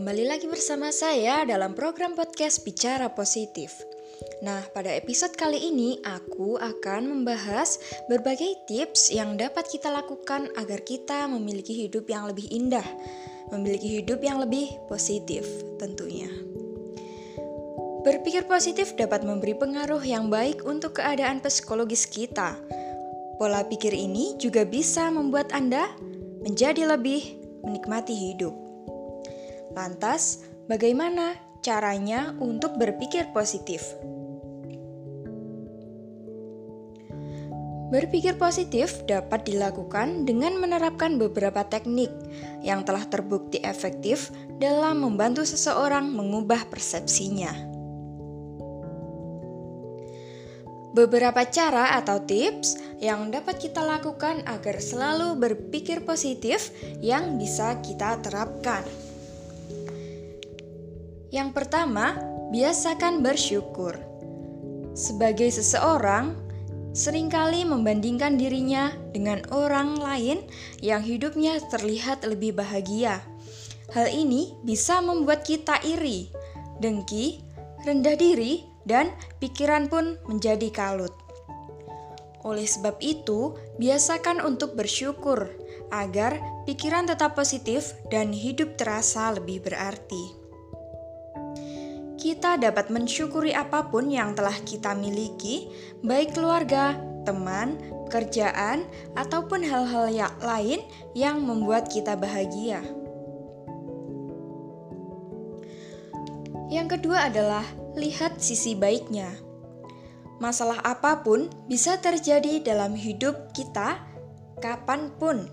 kembali lagi bersama saya dalam program podcast Bicara Positif. Nah, pada episode kali ini aku akan membahas berbagai tips yang dapat kita lakukan agar kita memiliki hidup yang lebih indah, memiliki hidup yang lebih positif tentunya. Berpikir positif dapat memberi pengaruh yang baik untuk keadaan psikologis kita. Pola pikir ini juga bisa membuat Anda menjadi lebih menikmati hidup. Lantas, bagaimana caranya untuk berpikir positif? Berpikir positif dapat dilakukan dengan menerapkan beberapa teknik yang telah terbukti efektif dalam membantu seseorang mengubah persepsinya. Beberapa cara atau tips yang dapat kita lakukan agar selalu berpikir positif yang bisa kita terapkan. Yang pertama, biasakan bersyukur. Sebagai seseorang, sering kali membandingkan dirinya dengan orang lain yang hidupnya terlihat lebih bahagia. Hal ini bisa membuat kita iri, dengki, rendah diri, dan pikiran pun menjadi kalut. Oleh sebab itu, biasakan untuk bersyukur agar pikiran tetap positif dan hidup terasa lebih berarti kita dapat mensyukuri apa pun yang telah kita miliki, baik keluarga, teman, pekerjaan, ataupun hal-hal yang lain yang membuat kita bahagia. Yang kedua adalah lihat sisi baiknya. Masalah apa pun bisa terjadi dalam hidup kita kapan pun,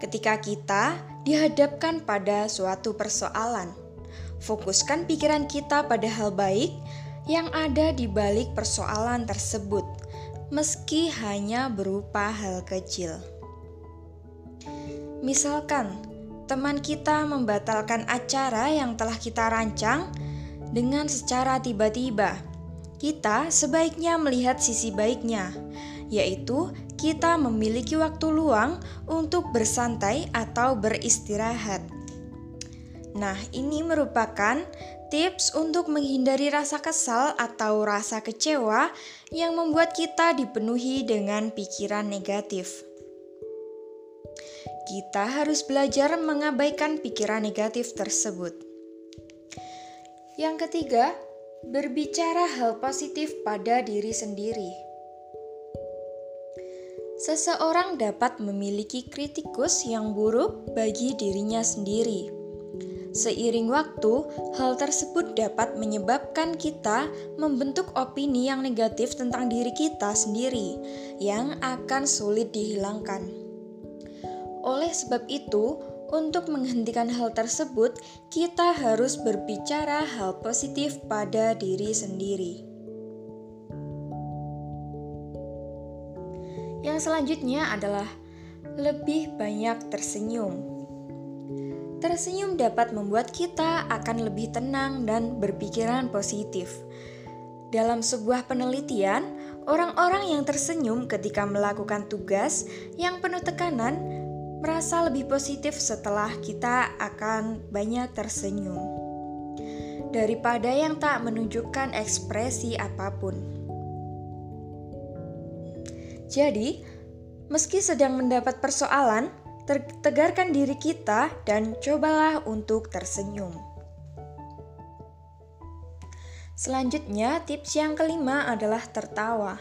ketika kita dihadapkan pada suatu persoalan Fokuskan pikiran kita pada hal baik yang ada di balik persoalan tersebut, meski hanya berupa hal kecil. Misalkan, teman kita membatalkan acara yang telah kita rancang dengan secara tiba-tiba. Kita sebaiknya melihat sisi baiknya, yaitu kita memiliki waktu luang untuk bersantai atau beristirahat. Nah, ini merupakan tips untuk menghindari rasa kesal atau rasa kecewa yang membuat kita dipenuhi dengan pikiran negatif. Kita harus belajar mengabaikan pikiran negatif tersebut. Yang ketiga, berbicara hal positif pada diri sendiri. Seseorang dapat memiliki kritikus yang buruk bagi dirinya sendiri Seiring waktu, hal tersebut dapat menyebabkan kita membentuk opini yang negatif tentang diri kita sendiri, yang akan sulit dihilangkan. Oleh sebab itu, untuk menghentikan hal tersebut, kita harus berbicara hal positif pada diri sendiri. Yang selanjutnya adalah lebih banyak tersenyum. Tersenyum dapat membuat kita akan lebih tenang dan berpikiran positif. Dalam sebuah penelitian, orang-orang yang tersenyum ketika melakukan tugas yang penuh tekanan merasa lebih positif setelah kita akan banyak tersenyum daripada yang tak menunjukkan ekspresi apa pun. Jadi, meski sedang mendapat persoalan, tegarkan diri kita dan cobalah untuk tersenyum. Selanjutnya, tips yang kelima adalah tertawa.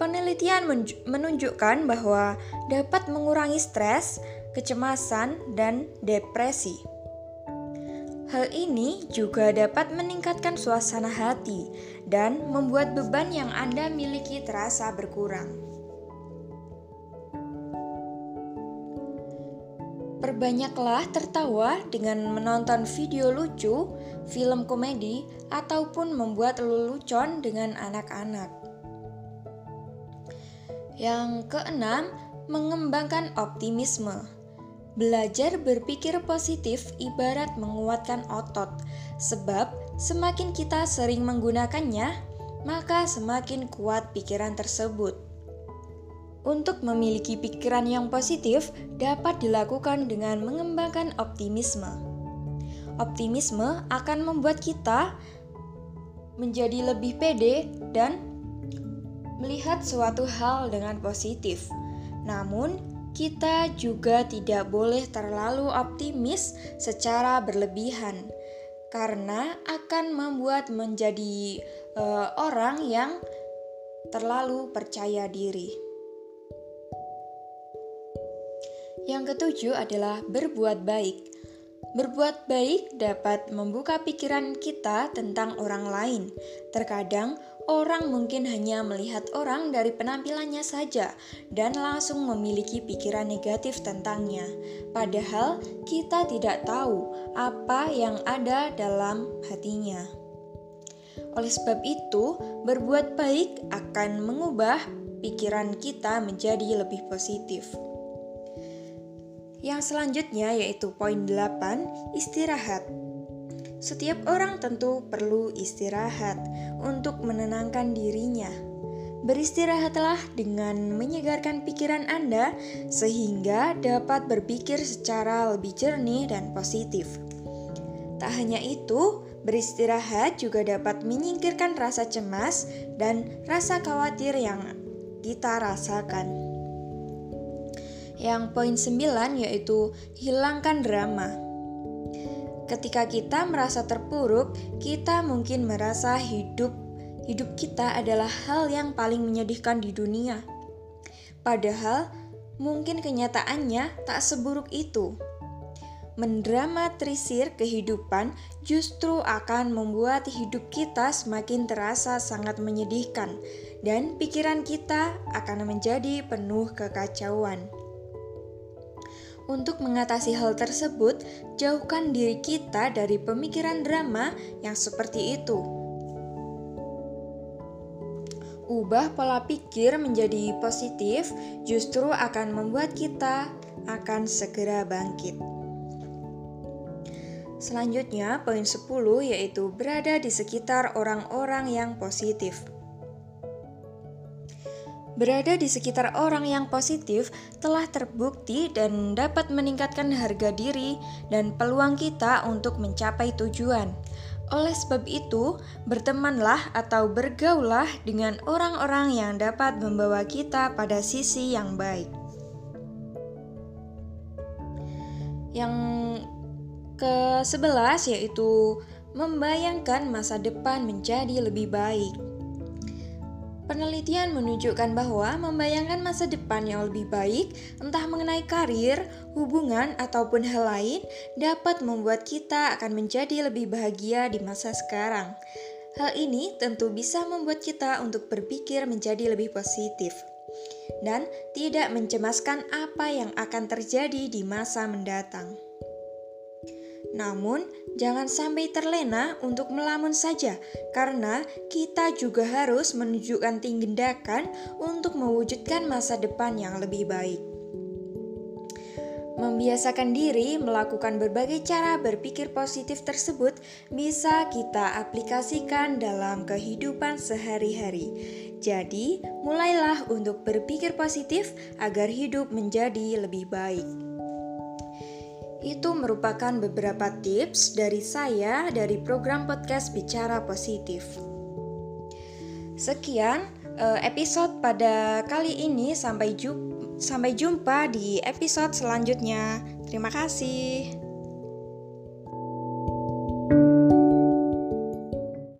Penelitian menunjukkan bahwa dapat mengurangi stres, kecemasan, dan depresi. Hal ini juga dapat meningkatkan suasana hati dan membuat beban yang Anda miliki terasa berkurang. Perbanyaklah tertawa dengan menonton video lucu, film komedi, ataupun membuat lelucon dengan anak-anak. Yang keenam, mengembangkan optimisme. Belajar berpikir positif ibarat menguatkan otot, sebab semakin kita sering menggunakannya, maka semakin kuat pikiran tersebut. Untuk memiliki pikiran yang positif dapat dilakukan dengan mengembangkan optimisme. Optimisme akan membuat kita menjadi lebih pede dan melihat suatu hal dengan positif. Namun, kita juga tidak boleh terlalu optimis secara berlebihan karena akan membuat menjadi uh, orang yang terlalu percaya diri. Yang ketujuh adalah berbuat baik. Berbuat baik dapat membuka pikiran kita tentang orang lain. Terkadang orang mungkin hanya melihat orang dari penampilannya saja dan langsung memiliki pikiran negatif tentangnya. Padahal kita tidak tahu apa yang ada dalam hatinya. Oleh sebab itu, berbuat baik akan mengubah pikiran kita menjadi lebih positif. Yang selanjutnya yaitu poin 8, istirahat. Setiap orang tentu perlu istirahat untuk menenangkan dirinya. Beristirahatlah dengan menyegarkan pikiran Anda sehingga dapat berpikir secara lebih jernih dan positif. Tak hanya itu, beristirahat juga dapat menyingkirkan rasa cemas dan rasa khawatir yang kita rasakan. Yang poin 9 yaitu hilangkan drama. Ketika kita merasa terpuruk, kita mungkin merasa hidup hidup kita adalah hal yang paling menyedihkan di dunia. Padahal mungkin kenyataannya tak seburuk itu. Mendramatisir kehidupan justru akan membuat hidup kita semakin terasa sangat menyedihkan, dan pikiran kita akan menjadi penuh kekacauan. Untuk mengatasi hal tersebut, jauhkan diri kita dari pemikiran drama yang seperti itu. Ubah pola pikir menjadi positif, justru akan membuat kita akan segera bangkit. Selanjutnya, poin 10 yaitu berada di sekitar orang-orang yang positif. Berada di sekitar orang yang positif telah terbukti dan dapat meningkatkan harga diri dan peluang kita untuk mencapai tujuan. Oleh sebab itu, bertemanlah atau bergaulah dengan orang-orang yang dapat membawa kita pada sisi yang baik. Yang ke-11 yaitu membayangkan masa depan menjadi lebih baik. Penelitian menunjukkan bahwa membayangkan masa depan yang lebih baik, entah mengenai karir, hubungan, ataupun hal lain, dapat membuat kita akan menjadi lebih bahagia di masa sekarang. Hal ini tentu bisa membuat kita untuk berpikir menjadi lebih positif dan tidak mencemaskan apa yang akan terjadi di masa mendatang. Namun, jangan sampai terlena untuk melamun saja, karena kita juga harus menunjukkan tindakan untuk mewujudkan masa depan yang lebih baik. Membiasakan diri melakukan berbagai cara berpikir positif tersebut bisa kita aplikasikan dalam kehidupan sehari-hari. Jadi, mulailah untuk berpikir positif agar hidup menjadi lebih baik. Itu merupakan beberapa tips dari saya dari program podcast Bicara Positif. Sekian eh, episode pada kali ini sampai jumpa sampai jumpa di episode selanjutnya. Terima kasih.